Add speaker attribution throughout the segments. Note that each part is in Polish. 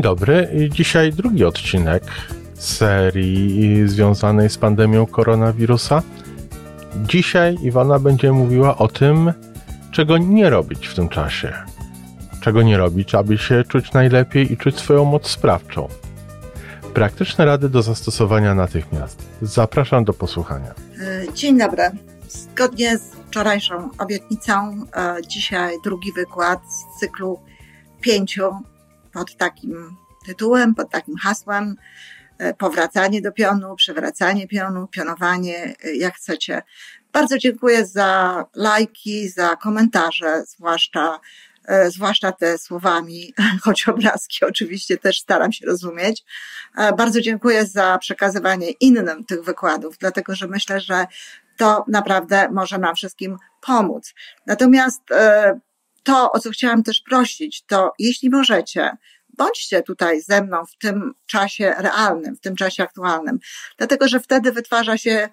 Speaker 1: dobry. Dzisiaj drugi odcinek serii związanej z pandemią koronawirusa. Dzisiaj Iwana będzie mówiła o tym, czego nie robić w tym czasie. Czego nie robić, aby się czuć najlepiej i czuć swoją moc sprawczą. Praktyczne rady do zastosowania natychmiast. Zapraszam do posłuchania.
Speaker 2: E, dzień dobry. Zgodnie z wczorajszą obietnicą, e, dzisiaj drugi wykład z cyklu pięciu pod takim tytułem, pod takim hasłem e, powracanie do pionu, przewracanie pionu, pionowanie, e, jak chcecie. Bardzo dziękuję za lajki, za komentarze, zwłaszcza e, zwłaszcza te słowami, choć obrazki oczywiście też staram się rozumieć. Bardzo dziękuję za przekazywanie innym tych wykładów, dlatego że myślę, że to naprawdę może nam wszystkim pomóc. Natomiast to, o co chciałam też prosić, to jeśli możecie, bądźcie tutaj ze mną w tym czasie realnym, w tym czasie aktualnym, dlatego że wtedy wytwarza się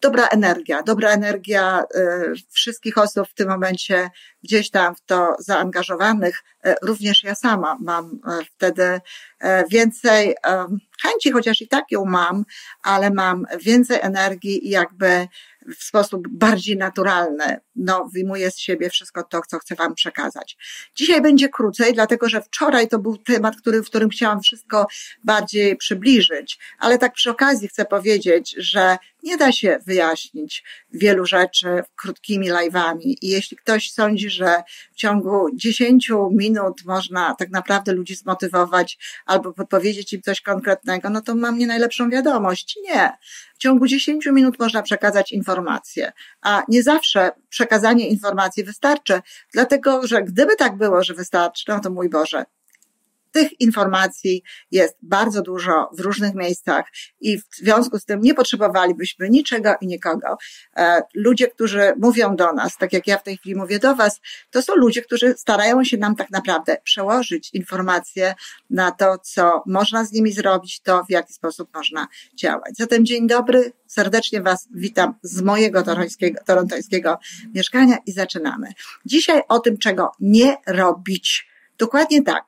Speaker 2: dobra energia, dobra energia y, wszystkich osób w tym momencie gdzieś tam w to zaangażowanych. Y, również ja sama mam y, wtedy więcej chęci, chociaż i tak ją mam, ale mam więcej energii i jakby w sposób bardziej naturalny, no, wyjmuję z siebie wszystko to, co chcę Wam przekazać. Dzisiaj będzie krócej, dlatego że wczoraj to był temat, który, w którym chciałam wszystko bardziej przybliżyć, ale tak przy okazji chcę powiedzieć, że nie da się wyjaśnić wielu rzeczy krótkimi live'ami i jeśli ktoś sądzi, że w ciągu 10 minut można tak naprawdę ludzi zmotywować albo podpowiedzieć im coś konkretnego, no to mam nie najlepszą wiadomość. Nie. W ciągu 10 minut można przekazać informacje, a nie zawsze przekazanie informacji wystarczy, dlatego że gdyby tak było, że wystarczy, no to mój Boże, tych informacji jest bardzo dużo w różnych miejscach i w związku z tym nie potrzebowalibyśmy niczego i nikogo. E, ludzie, którzy mówią do nas, tak jak ja w tej chwili mówię do Was, to są ludzie, którzy starają się nam tak naprawdę przełożyć informacje na to, co można z nimi zrobić, to w jaki sposób można działać. Zatem dzień dobry, serdecznie Was witam z mojego torontońskiego, torontońskiego mieszkania i zaczynamy. Dzisiaj o tym, czego nie robić. Dokładnie tak.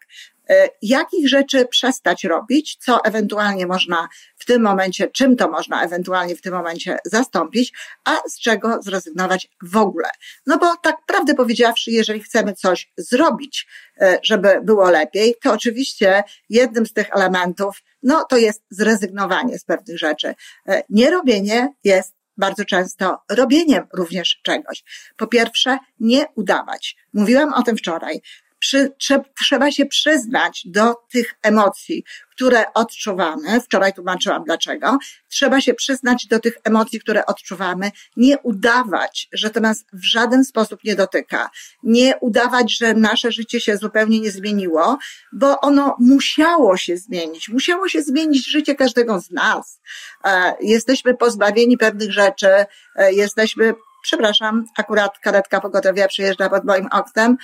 Speaker 2: E, jakich rzeczy przestać robić, co ewentualnie można w tym momencie, czym to można ewentualnie w tym momencie zastąpić, a z czego zrezygnować w ogóle. No bo tak prawdę powiedziawszy, jeżeli chcemy coś zrobić, e, żeby było lepiej, to oczywiście jednym z tych elementów, no to jest zrezygnowanie z pewnych rzeczy. E, nierobienie jest bardzo często robieniem również czegoś. Po pierwsze, nie udawać. Mówiłam o tym wczoraj przy, trzeba się przyznać do tych emocji, które odczuwamy. Wczoraj tłumaczyłam dlaczego. Trzeba się przyznać do tych emocji, które odczuwamy. Nie udawać, że to nas w żaden sposób nie dotyka. Nie udawać, że nasze życie się zupełnie nie zmieniło, bo ono musiało się zmienić. Musiało się zmienić życie każdego z nas. E, jesteśmy pozbawieni pewnych rzeczy, e, jesteśmy przepraszam, akurat karetka pogotowia przyjeżdża pod moim oknem,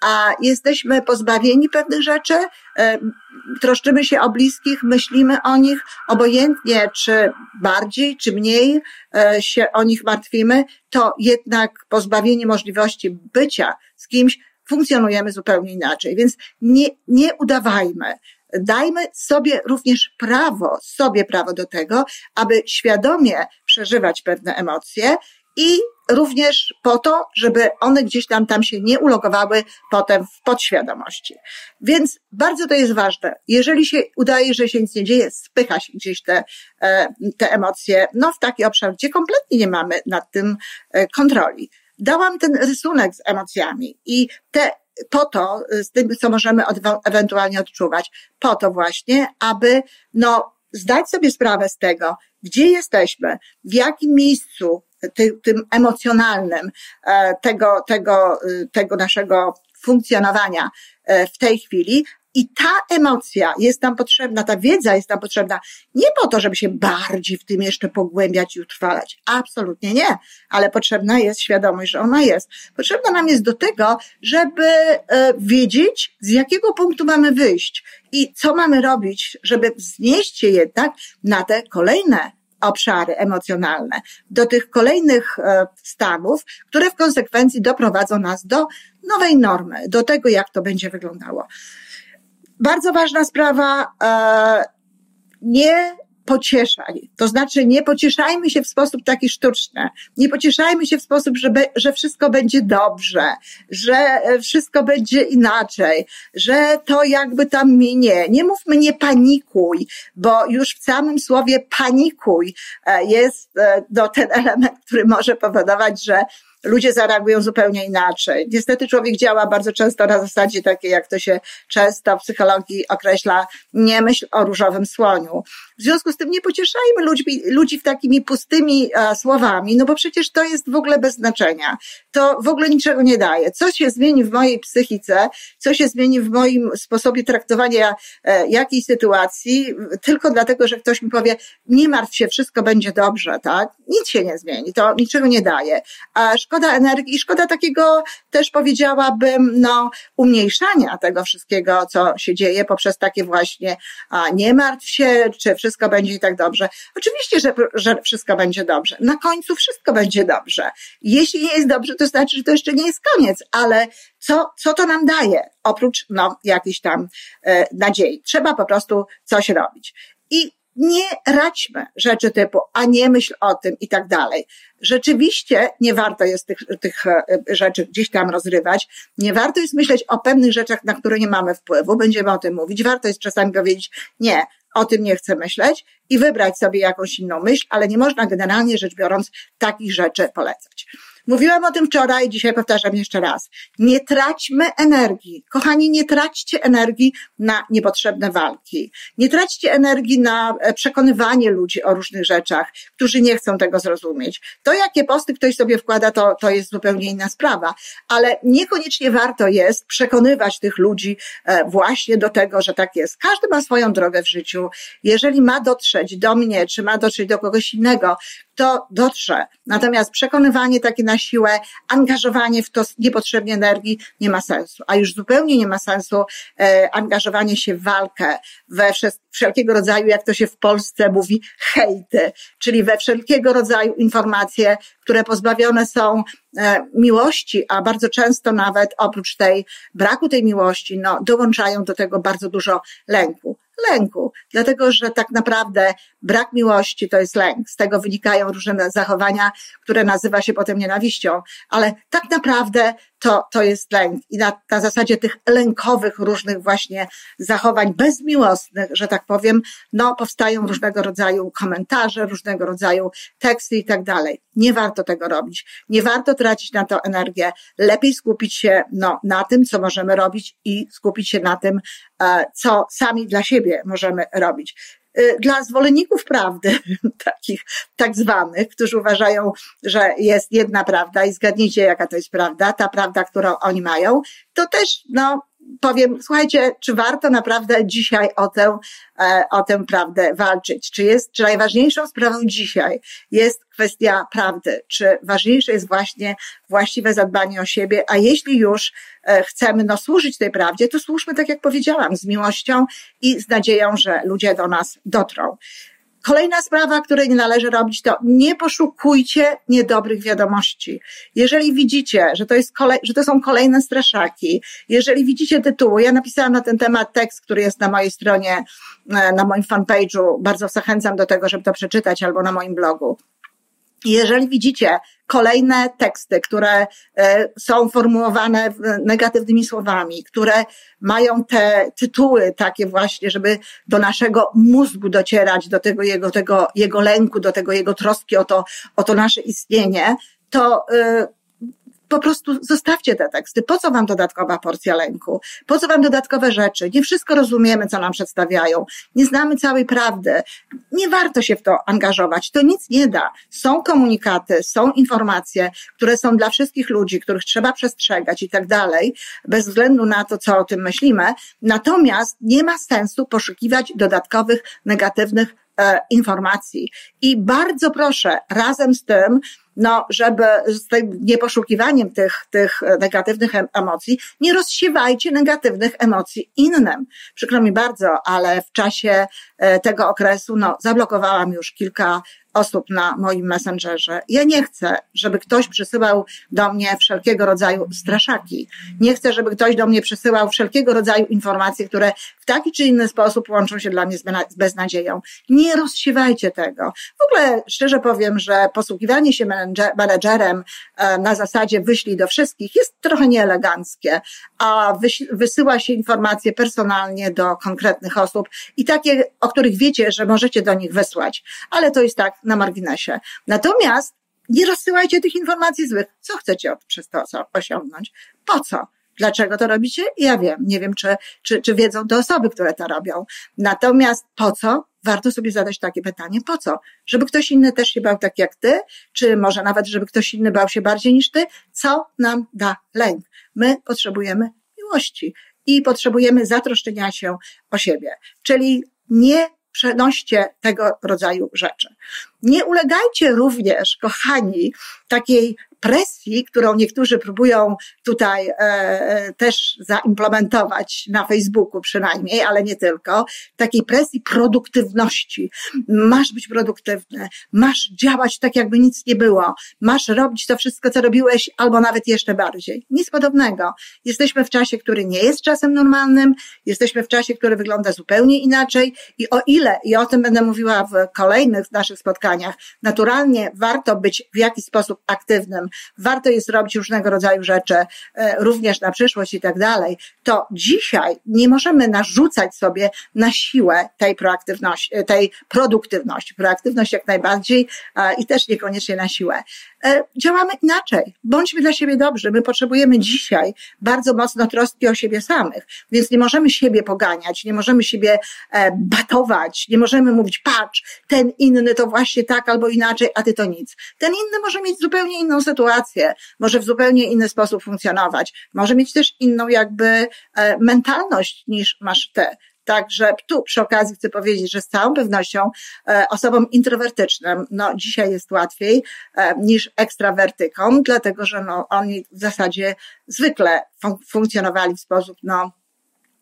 Speaker 2: a jesteśmy pozbawieni pewnych rzeczy, e, troszczymy się o bliskich, myślimy o nich, obojętnie czy bardziej, czy mniej e, się o nich martwimy, to jednak pozbawieni możliwości bycia z kimś funkcjonujemy zupełnie inaczej. Więc nie, nie udawajmy. Dajmy sobie również prawo, sobie prawo do tego, aby świadomie przeżywać pewne emocje i również po to, żeby one gdzieś tam, tam się nie ulogowały potem w podświadomości. Więc bardzo to jest ważne. Jeżeli się udaje, że się nic nie dzieje, spycha się gdzieś te, e, te emocje, no w taki obszar, gdzie kompletnie nie mamy nad tym e, kontroli. Dałam ten rysunek z emocjami i te po to, z tym, co możemy ewentualnie odczuwać, po to właśnie, aby, no, zdać sobie sprawę z tego, gdzie jesteśmy, w jakim miejscu ty, tym emocjonalnym e, tego, tego, y, tego naszego funkcjonowania e, w tej chwili. I ta emocja jest nam potrzebna, ta wiedza jest nam potrzebna nie po to, żeby się bardziej w tym jeszcze pogłębiać i utrwalać. Absolutnie nie. Ale potrzebna jest świadomość, że ona jest. Potrzebna nam jest do tego, żeby e, wiedzieć, z jakiego punktu mamy wyjść i co mamy robić, żeby wznieść się jednak na te kolejne obszary emocjonalne, do tych kolejnych e, stanów, które w konsekwencji doprowadzą nas do nowej normy, do tego, jak to będzie wyglądało. Bardzo ważna sprawa, e, nie pocieszaj. To znaczy nie pocieszajmy się w sposób taki sztuczny. Nie pocieszajmy się w sposób, że, że wszystko będzie dobrze, że wszystko będzie inaczej, że to jakby tam minie. Nie mówmy nie panikuj, bo już w samym słowie panikuj e, jest no, ten element, który może powodować, że ludzie zareagują zupełnie inaczej. Niestety człowiek działa bardzo często na zasadzie takiej, jak to się często w psychologii określa, nie myśl o różowym słoniu. W związku z tym nie pocieszajmy ludzi, ludzi takimi pustymi e, słowami, no bo przecież to jest w ogóle bez znaczenia. To w ogóle niczego nie daje. Co się zmieni w mojej psychice, co się zmieni w moim sposobie traktowania e, jakiejś sytuacji, tylko dlatego, że ktoś mi powie, nie martw się, wszystko będzie dobrze, tak? Nic się nie zmieni, to niczego nie daje. A szkoda energii i szkoda takiego też powiedziałabym, no, umniejszania tego wszystkiego, co się dzieje poprzez takie właśnie, a nie martw się, czy wszystko będzie i tak dobrze. Oczywiście, że, że wszystko będzie dobrze. Na końcu wszystko będzie dobrze. Jeśli nie jest dobrze, to znaczy, że to jeszcze nie jest koniec, ale co, co to nam daje? Oprócz, no, jakiejś tam e, nadziei. Trzeba po prostu coś robić. I nie radźmy rzeczy typu, a nie myśl o tym i tak dalej. Rzeczywiście nie warto jest tych, tych e, rzeczy gdzieś tam rozrywać. Nie warto jest myśleć o pewnych rzeczach, na które nie mamy wpływu. Będziemy o tym mówić. Warto jest czasami powiedzieć, nie, o tym nie chcę myśleć i wybrać sobie jakąś inną myśl, ale nie można generalnie rzecz biorąc takich rzeczy polecać. Mówiłam o tym wczoraj, dzisiaj powtarzam jeszcze raz. Nie traćmy energii. Kochani, nie traćcie energii na niepotrzebne walki. Nie traćcie energii na e, przekonywanie ludzi o różnych rzeczach, którzy nie chcą tego zrozumieć. To, jakie posty ktoś sobie wkłada, to, to jest zupełnie inna sprawa. Ale niekoniecznie warto jest przekonywać tych ludzi e, właśnie do tego, że tak jest. Każdy ma swoją drogę w życiu. Jeżeli ma dotrzeć do mnie, czy ma dotrzeć do kogoś innego, to dotrze. Natomiast przekonywanie takie na siłę, angażowanie w to niepotrzebnie energii nie ma sensu. A już zupełnie nie ma sensu e, angażowanie się w walkę, we wszelkiego rodzaju, jak to się w Polsce mówi, hejty, czyli we wszelkiego rodzaju informacje, które pozbawione są e, miłości, a bardzo często nawet oprócz tej braku tej miłości, no, dołączają do tego bardzo dużo lęku lęku, dlatego że tak naprawdę brak miłości to jest lęk. Z tego wynikają różne zachowania, które nazywa się potem nienawiścią, ale tak naprawdę to, to jest lęk. I na, na zasadzie tych lękowych różnych właśnie zachowań bezmiłosnych, że tak powiem, no powstają różnego rodzaju komentarze, różnego rodzaju teksty i tak dalej. Nie warto tego robić. Nie warto tracić na to energię. Lepiej skupić się no, na tym, co możemy robić i skupić się na tym, e, co sami dla siebie możemy robić. Y, dla zwolenników prawdy, takich tak zwanych, którzy uważają, że jest jedna prawda i zgadnijcie, jaka to jest prawda, ta prawda, którą oni mają, to też, no, powiem, słuchajcie, czy warto naprawdę dzisiaj o tę, e, o tę prawdę walczyć? Czy jest, czy najważniejszą sprawą dzisiaj jest kwestia prawdy? Czy ważniejsze jest właśnie właściwe zadbanie o siebie? A jeśli już e, chcemy no, służyć tej prawdzie, to służmy, tak jak powiedziałam, z miłością i z nadzieją, że ludzie do nas dotrą. Kolejna sprawa, której nie należy robić, to nie poszukujcie niedobrych wiadomości. Jeżeli widzicie, że to, jest kolej, że to są kolejne straszaki, jeżeli widzicie tytuły, ja napisałam na ten temat tekst, który jest na mojej stronie, e, na moim fanpage'u, bardzo zachęcam do tego, żeby to przeczytać, albo na moim blogu. Jeżeli widzicie kolejne teksty, które e, są formułowane negatywnymi słowami, które mają te tytuły takie właśnie, żeby do naszego mózgu docierać, do tego jego, tego jego lęku, do tego jego troski o to, o to nasze istnienie, to e, po prostu zostawcie te teksty. Po co wam dodatkowa porcja lęku? Po co wam dodatkowe rzeczy? Nie wszystko rozumiemy, co nam przedstawiają. Nie znamy całej prawdy. Nie warto się w to angażować. To nic nie da. Są komunikaty, są informacje, które są dla wszystkich ludzi, których trzeba przestrzegać i tak dalej, bez względu na to, co o tym myślimy. Natomiast nie ma sensu poszukiwać dodatkowych negatywnych informacji. I bardzo proszę, razem z tym, no, żeby z tym nieposzukiwaniem tych, tych negatywnych emocji, nie rozsiewajcie negatywnych emocji innym. Przykro mi bardzo, ale w czasie e, tego okresu, no, zablokowałam już kilka osób na moim messengerze. Ja nie chcę, żeby ktoś przysyłał do mnie wszelkiego rodzaju straszaki. Nie chcę, żeby ktoś do mnie przysyłał wszelkiego rodzaju informacje, które w taki czy inny sposób łączą się dla mnie z beznadzieją. Nie rozsiewajcie tego. W ogóle szczerze powiem, że posługiwanie się menedżerem e, na zasadzie wyślij do wszystkich jest trochę nieeleganckie, a wysyła się informacje personalnie do konkretnych osób i takie, o których wiecie, że możecie do nich wysłać. Ale to jest tak na marginesie. Natomiast nie rozsyłajcie tych informacji złych. Co chcecie przez to osiągnąć? Po co? Dlaczego to robicie? Ja wiem. Nie wiem, czy, czy, czy wiedzą te osoby, które to robią. Natomiast po co? Warto sobie zadać takie pytanie. Po co? Żeby ktoś inny też się bał tak jak ty? Czy może nawet, żeby ktoś inny bał się bardziej niż ty? Co nam da lęk? My potrzebujemy miłości i potrzebujemy zatroszczenia się o siebie. Czyli nie przenoście tego rodzaju rzeczy. Nie ulegajcie również, kochani, takiej presji, którą niektórzy próbują tutaj e, e, też zaimplementować na Facebooku przynajmniej, ale nie tylko, takiej presji produktywności. Masz być produktywny, masz działać tak, jakby nic nie było, masz robić to wszystko, co robiłeś, albo nawet jeszcze bardziej. Nic podobnego. Jesteśmy w czasie, który nie jest czasem normalnym, jesteśmy w czasie, który wygląda zupełnie inaczej i o ile, i o tym będę mówiła w kolejnych naszych spotkaniach, naturalnie warto być w jakiś sposób aktywnym, warto jest robić różnego rodzaju rzeczy, e, również na przyszłość i tak dalej, to dzisiaj nie możemy narzucać sobie na siłę tej proaktywności, tej produktywności. Proaktywność jak najbardziej i też niekoniecznie na siłę. E, działamy inaczej. Bądźmy dla siebie dobrzy. My potrzebujemy dzisiaj bardzo mocno troski o siebie samych, więc nie możemy siebie poganiać, nie możemy siebie batować, nie możemy mówić, patrz, ten inny to właśnie tak albo inaczej, a ty to nic. Ten inny może mieć zupełnie inną sytuację, może w zupełnie inny sposób funkcjonować, może mieć też inną jakby e, mentalność niż masz ty. Także tu przy okazji chcę powiedzieć, że z całą pewnością e, osobom introwertycznym, no dzisiaj jest łatwiej e, niż ekstrawertykom, dlatego że no oni w zasadzie zwykle fun funkcjonowali w sposób no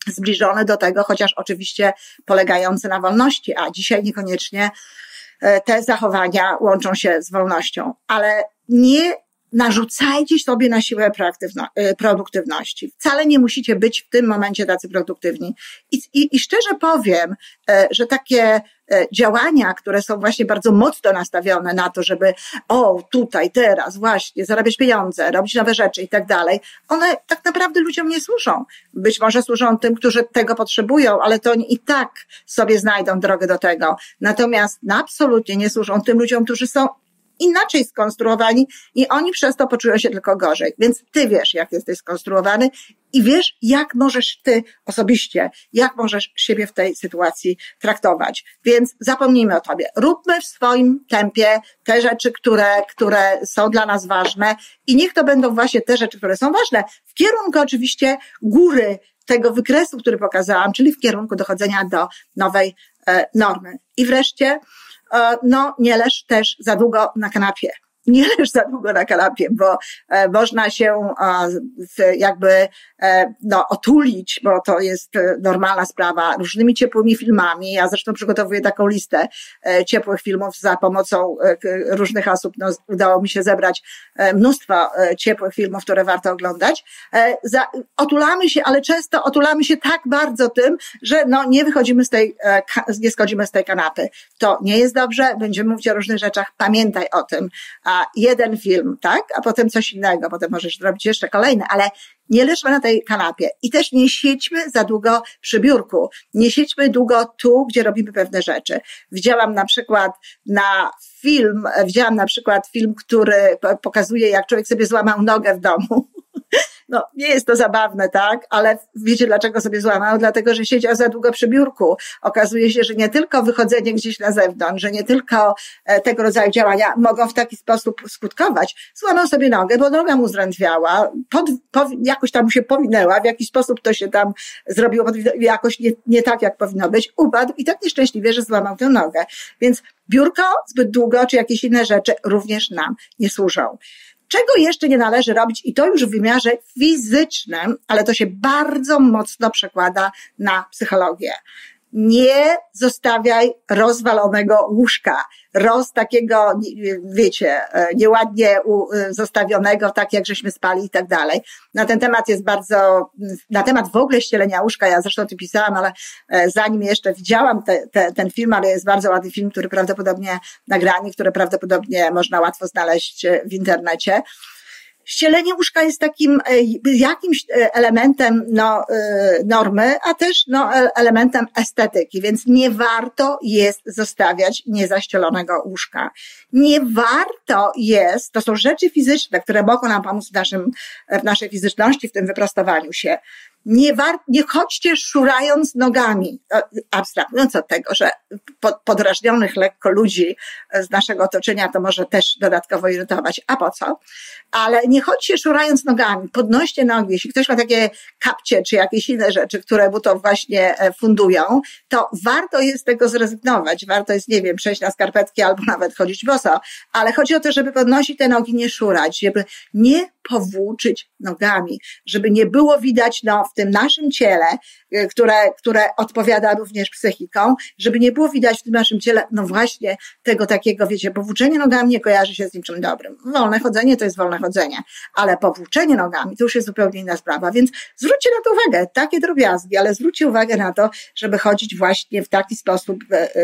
Speaker 2: zbliżony do tego, chociaż oczywiście polegający na wolności, a dzisiaj niekoniecznie E, te zachowania łączą się z wolnością, ale nie narzucajcie sobie na siłę e, produktywności. Wcale nie musicie być w tym momencie tacy produktywni. I, i, i szczerze powiem, e, że takie działania, które są właśnie bardzo mocno nastawione na to, żeby o, tutaj, teraz, właśnie, zarabiać pieniądze, robić nowe rzeczy i tak dalej, one tak naprawdę ludziom nie służą. Być może służą tym, którzy tego potrzebują, ale to oni i tak sobie znajdą drogę do tego. Natomiast absolutnie nie służą tym ludziom, którzy są inaczej skonstruowani i oni przez to poczują się tylko gorzej. Więc ty wiesz, jak jesteś skonstruowany i wiesz, jak możesz ty osobiście, jak możesz siebie w tej sytuacji traktować. Więc zapomnijmy o tobie. Róbmy w swoim tempie te rzeczy, które, które są dla nas ważne i niech to będą właśnie te rzeczy, które są ważne. W kierunku oczywiście góry tego wykresu, który pokazałam, czyli w kierunku dochodzenia do nowej e, normy. I wreszcie, no nie leż też za długo na kanapie nie leż za długo na kanapie, bo e, można się e, jakby e, no, otulić, bo to jest normalna sprawa, różnymi ciepłymi filmami. Ja zresztą przygotowuję taką listę ciepłych filmów za pomocą różnych osób. No, udało mi się zebrać mnóstwo ciepłych filmów, które warto oglądać. Otulamy się, ale często otulamy się tak bardzo tym, że no, nie wychodzimy z tej, nie schodzimy z tej kanapy. To nie jest dobrze, będziemy mówić o różnych rzeczach. Pamiętaj o tym jeden film, tak? A potem coś innego, potem możesz zrobić jeszcze kolejny, ale nie leżmy na tej kanapie i też nie siedźmy za długo przy biurku. Nie siedźmy długo tu, gdzie robimy pewne rzeczy. Widziałam na przykład na film, widziałam na przykład film, który pokazuje, jak człowiek sobie złamał nogę w domu no, nie jest to zabawne, tak? Ale wiecie, dlaczego sobie złamał? Dlatego, że siedział za długo przy biurku. Okazuje się, że nie tylko wychodzenie gdzieś na zewnątrz, że nie tylko e, tego rodzaju działania mogą w taki sposób skutkować. Złamał sobie nogę, bo noga mu zdrętwiała, pod, pod, jakoś tam mu się powinęła, w jakiś sposób to się tam zrobiło, jakoś nie, nie tak, jak powinno być, upadł i tak nieszczęśliwie, że złamał tę nogę. Więc biurko zbyt długo, czy jakieś inne rzeczy również nam nie służą. Czego jeszcze nie należy robić, i to już w wymiarze fizycznym, ale to się bardzo mocno przekłada na psychologię. Nie zostawiaj rozwalonego łóżka, roz takiego, wiecie, e, nieładnie e, zostawionego, tak jak żeśmy spali i tak dalej. Na ten temat jest bardzo, na temat w ogóle ścielenia łóżka, ja zresztą ty pisałam, ale e, zanim jeszcze widziałam te, te, ten film, ale jest bardzo ładny film, który prawdopodobnie nagrany, który prawdopodobnie można łatwo znaleźć w internecie. Ścielenie łóżka jest takim e, jakimś e, elementem no, e, normy, a też no, elementem estetyki, więc nie warto jest zostawiać niezaścielonego łóżka. Nie warto jest, to są rzeczy fizyczne, które mogą nam pomóc w, naszym, w naszej fizyczności, w tym wyprostowaniu się nie, war, nie chodźcie szurając nogami, abstrahując od tego, że podrażnionych lekko ludzi z naszego otoczenia to może też dodatkowo irytować. A po co? Ale nie chodźcie szurając nogami, podnoście nogi. Jeśli ktoś ma takie kapcie czy jakieś inne rzeczy, które mu to właśnie e, fundują, to warto jest z tego zrezygnować. Warto jest, nie wiem, przejść na skarpetki albo nawet chodzić boso. Ale chodzi o to, żeby podnosić te nogi, nie szurać, żeby nie powłóczyć nogami, żeby nie było widać no, w tym naszym ciele, y, które, które odpowiada również psychiką, żeby nie było widać w tym naszym ciele, no właśnie tego takiego, wiecie, powłóczenie nogami nie kojarzy się z niczym dobrym. Wolne chodzenie to jest wolne chodzenie, ale powłóczenie nogami to już jest zupełnie inna sprawa, więc zwróćcie na to uwagę, takie drobiazgi, ale zwróćcie uwagę na to, żeby chodzić właśnie w taki sposób,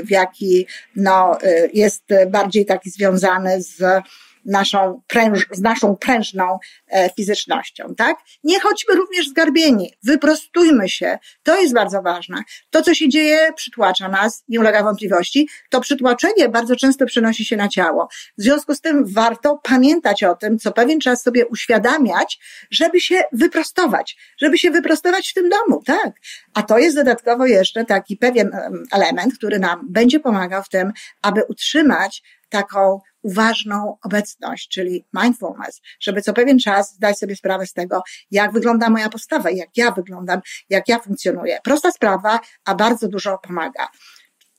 Speaker 2: w jaki no, y, jest bardziej taki związany z naszą, pręż, z naszą prężną e, fizycznością, tak? Nie chodźmy również zgarbieni, wyprostujmy się. To jest bardzo ważne. To, co się dzieje, przytłacza nas, nie ulega wątpliwości. To przytłaczenie bardzo często przenosi się na ciało. W związku z tym warto pamiętać o tym, co pewien czas sobie uświadamiać, żeby się wyprostować, żeby się wyprostować w tym domu, tak? A to jest dodatkowo jeszcze taki pewien element, który nam będzie pomagał w tym, aby utrzymać taką uważną obecność, czyli mindfulness, żeby co pewien czas zdać sobie sprawę z tego, jak wygląda moja postawa, jak ja wyglądam, jak ja funkcjonuję. Prosta sprawa, a bardzo dużo pomaga.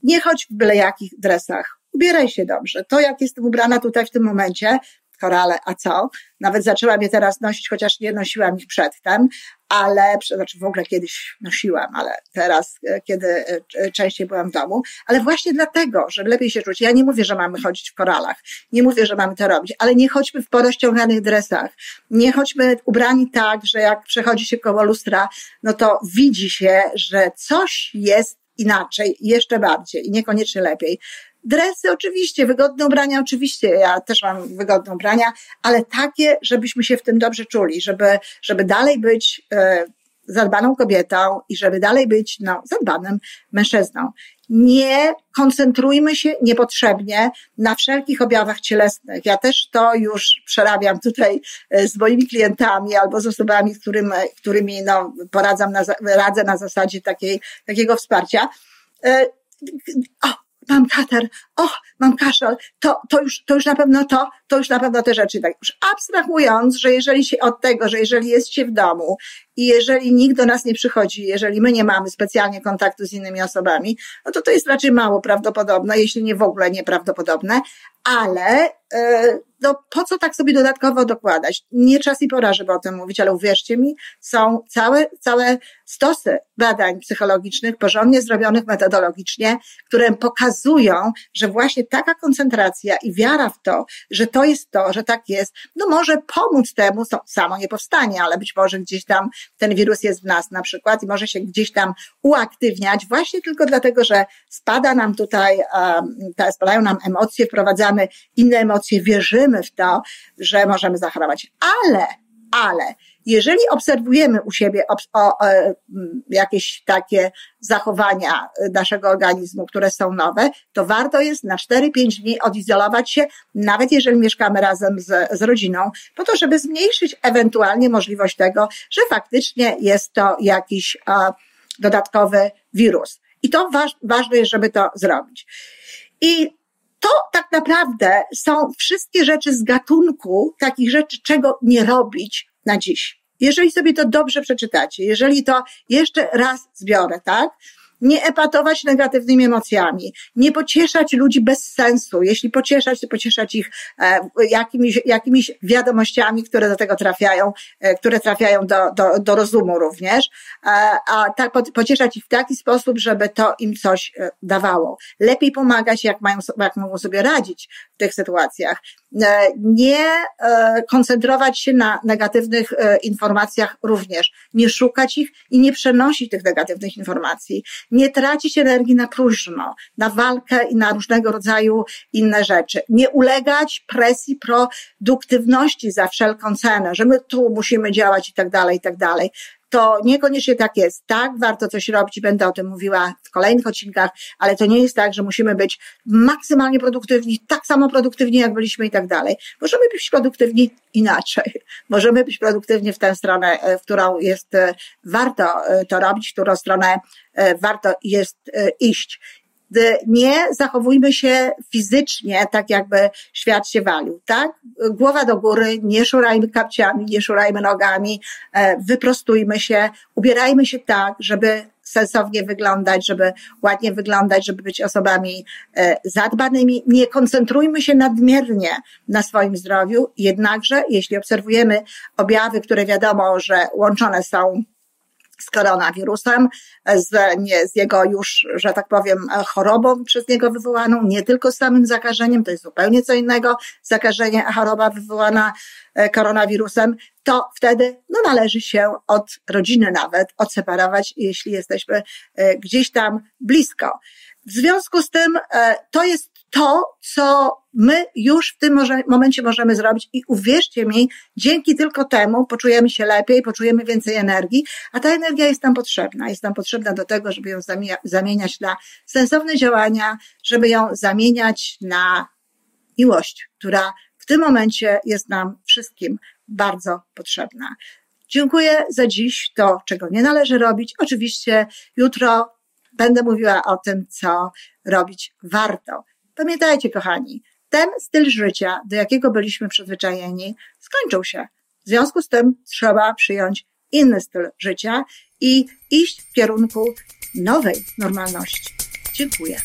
Speaker 2: Nie chodź w byle jakich dresach. Ubieraj się dobrze. To, jak jestem ubrana tutaj w tym momencie, korale, a co? Nawet zaczęłam je teraz nosić, chociaż nie nosiłam ich przedtem, ale, znaczy w ogóle kiedyś nosiłam, ale teraz, e, kiedy e, częściej byłam w domu, ale właśnie dlatego, żeby lepiej się czuć. Ja nie mówię, że mamy chodzić w koralach, nie mówię, że mamy to robić, ale nie chodźmy w porozciąganych dresach, nie chodźmy ubrani tak, że jak przechodzi się koło lustra, no to widzi się, że coś jest inaczej, jeszcze bardziej i niekoniecznie lepiej. Dresy oczywiście, wygodne ubrania oczywiście, ja też mam wygodne ubrania, ale takie, żebyśmy się w tym dobrze czuli, żeby, żeby dalej być e, zadbaną kobietą i żeby dalej być no, zadbanym mężczyzną. Nie koncentrujmy się niepotrzebnie na wszelkich objawach cielesnych. Ja też to już przerabiam tutaj e, z moimi klientami albo z osobami, z którymi, którymi no, poradzam na, radzę na zasadzie takiej, takiego wsparcia. E, o, mam katar, och, mam kaszel, to, to, już, to już na pewno to, to już na pewno te rzeczy. Tak, już abstrahując, że jeżeli się od tego, że jeżeli jest się w domu i jeżeli nikt do nas nie przychodzi, jeżeli my nie mamy specjalnie kontaktu z innymi osobami, no to to jest raczej mało prawdopodobne, jeśli nie w ogóle nieprawdopodobne, ale e, no po co tak sobie dodatkowo dokładać? Nie czas i pora, żeby o tym mówić, ale uwierzcie mi, są całe, całe stosy badań psychologicznych, porządnie zrobionych metodologicznie, które pokazują, że właśnie taka koncentracja i wiara w to, że to jest to, że tak jest, no może pomóc temu, to samo nie powstanie, ale być może gdzieś tam ten wirus jest w nas na przykład i może się gdzieś tam uaktywniać właśnie tylko dlatego, że spada nam tutaj, um, spadają nam emocje, wprowadzamy inne emocje, wierzymy w to, że możemy zachorować. Ale, ale jeżeli obserwujemy u siebie o, o, e, jakieś takie zachowania naszego organizmu, które są nowe, to warto jest na 4-5 dni odizolować się, nawet jeżeli mieszkamy razem z, z rodziną, po to, żeby zmniejszyć ewentualnie możliwość tego, że faktycznie jest to jakiś a, dodatkowy wirus. I to waż, ważne jest, żeby to zrobić. I to tak naprawdę są wszystkie rzeczy z gatunku takich rzeczy, czego nie robić na dziś. Jeżeli sobie to dobrze przeczytacie, jeżeli to jeszcze raz zbiorę, tak? Nie epatować negatywnymi emocjami, nie pocieszać ludzi bez sensu. Jeśli pocieszać, to pocieszać ich e, jakimiś, jakimiś wiadomościami, które do tego trafiają, e, które trafiają do, do, do rozumu również, e, a tak pocieszać ich w taki sposób, żeby to im coś dawało. Lepiej pomagać, jak mają, jak mogą sobie radzić w tych sytuacjach. Nie koncentrować się na negatywnych informacjach również, nie szukać ich i nie przenosić tych negatywnych informacji nie tracić energii na próżno, na walkę i na różnego rodzaju inne rzeczy. Nie ulegać presji produktywności za wszelką cenę, że my tu musimy działać i tak dalej, i tak dalej to niekoniecznie tak jest. Tak, warto coś robić będę o tym mówiła w kolejnych odcinkach, ale to nie jest tak, że musimy być maksymalnie produktywni, tak samo produktywni, jak byliśmy i tak dalej. Możemy być produktywni inaczej. Możemy być produktywni w tę stronę, e, w którą jest e, warto e, to robić, w którą stronę warto jest iść nie zachowujmy się fizycznie tak, jakby świat się walił, tak? Głowa do góry, nie szurajmy kapciami, nie szurajmy nogami, e, wyprostujmy się, ubierajmy się tak, żeby sensownie wyglądać, żeby ładnie wyglądać, żeby być osobami e, zadbanymi. Nie koncentrujmy się nadmiernie na swoim zdrowiu, jednakże jeśli obserwujemy objawy, które wiadomo, że łączone są z koronawirusem, z, nie, z jego już, że tak powiem, chorobą przez niego wywołaną, nie tylko samym zakażeniem, to jest zupełnie co innego, zakażenie, choroba wywołana e, koronawirusem, to wtedy no, należy się od rodziny nawet odseparować, jeśli jesteśmy e, gdzieś tam blisko. W związku z tym e, to jest to, co my już w tym momencie możemy zrobić i uwierzcie mi, dzięki tylko temu poczujemy się lepiej, poczujemy więcej energii, a ta energia jest nam potrzebna. Jest nam potrzebna do tego, żeby ją zamieniać na sensowne działania, żeby ją zamieniać na miłość, która w tym momencie jest nam wszystkim bardzo potrzebna. Dziękuję za dziś. To, czego nie należy robić. Oczywiście jutro będę mówiła o tym, co robić warto. Pamiętajcie, kochani, ten styl życia, do jakiego byliśmy przyzwyczajeni, skończył się. W związku z tym trzeba przyjąć inny styl życia i iść w kierunku nowej normalności. Dziękuję.